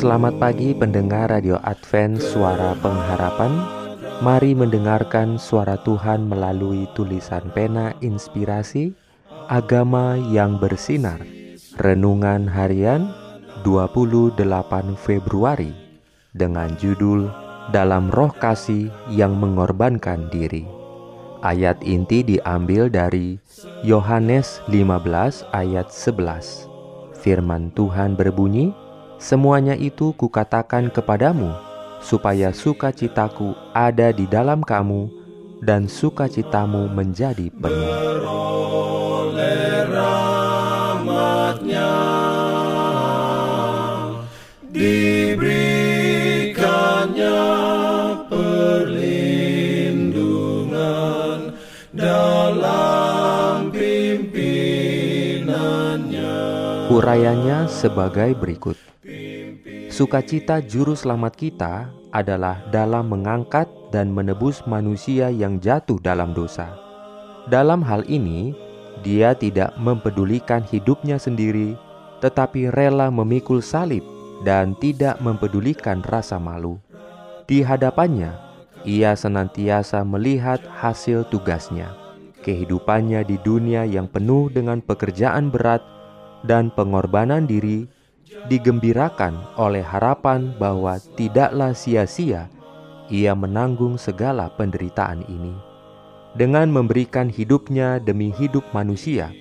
Selamat pagi pendengar Radio Advent Suara Pengharapan. Mari mendengarkan suara Tuhan melalui tulisan pena inspirasi Agama yang bersinar. Renungan harian 28 Februari Dengan judul Dalam Roh Kasih yang Mengorbankan Diri. Ayat inti diambil dari Yohanes 15 ayat 11 Firman Tuhan berbunyi Semuanya itu kukatakan kepadamu supaya sukacitaku ada di dalam kamu dan sukacitamu menjadi penuh. diberikannya perlindungan dalam pimpinannya. Urayanya sebagai berikut. Sukacita juru selamat kita adalah dalam mengangkat dan menebus manusia yang jatuh dalam dosa. Dalam hal ini, dia tidak mempedulikan hidupnya sendiri, tetapi rela memikul salib dan tidak mempedulikan rasa malu. Di hadapannya, ia senantiasa melihat hasil tugasnya, kehidupannya di dunia yang penuh dengan pekerjaan berat dan pengorbanan diri digembirakan oleh harapan bahwa tidaklah sia-sia ia menanggung segala penderitaan ini. Dengan memberikan hidupnya demi hidup manusia,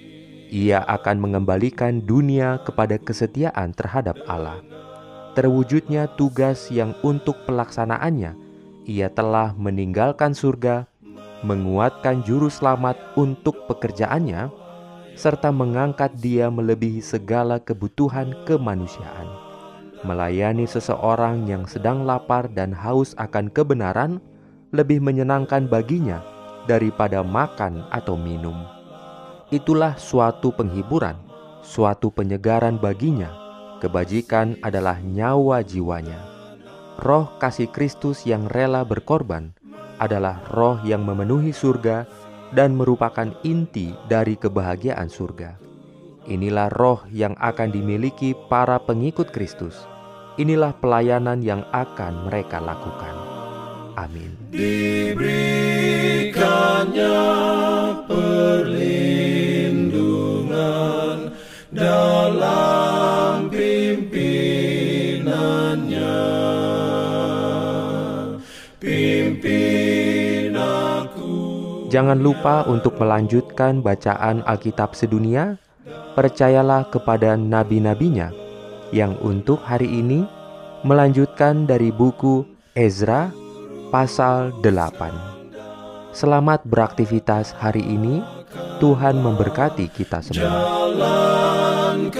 ia akan mengembalikan dunia kepada kesetiaan terhadap Allah. Terwujudnya tugas yang untuk pelaksanaannya, ia telah meninggalkan surga, menguatkan juru selamat untuk pekerjaannya, serta mengangkat dia melebihi segala kebutuhan kemanusiaan. Melayani seseorang yang sedang lapar dan haus akan kebenaran lebih menyenangkan baginya daripada makan atau minum. Itulah suatu penghiburan, suatu penyegaran baginya. Kebajikan adalah nyawa jiwanya. Roh kasih Kristus yang rela berkorban adalah roh yang memenuhi surga dan merupakan inti dari kebahagiaan surga. Inilah roh yang akan dimiliki para pengikut Kristus. Inilah pelayanan yang akan mereka lakukan. Amin. Diberikannya perlindungan dalam pimpinannya. Jangan lupa untuk melanjutkan bacaan Alkitab sedunia. Percayalah kepada nabi-nabinya yang untuk hari ini melanjutkan dari buku Ezra pasal 8. Selamat beraktivitas hari ini. Tuhan memberkati kita semua. Jalan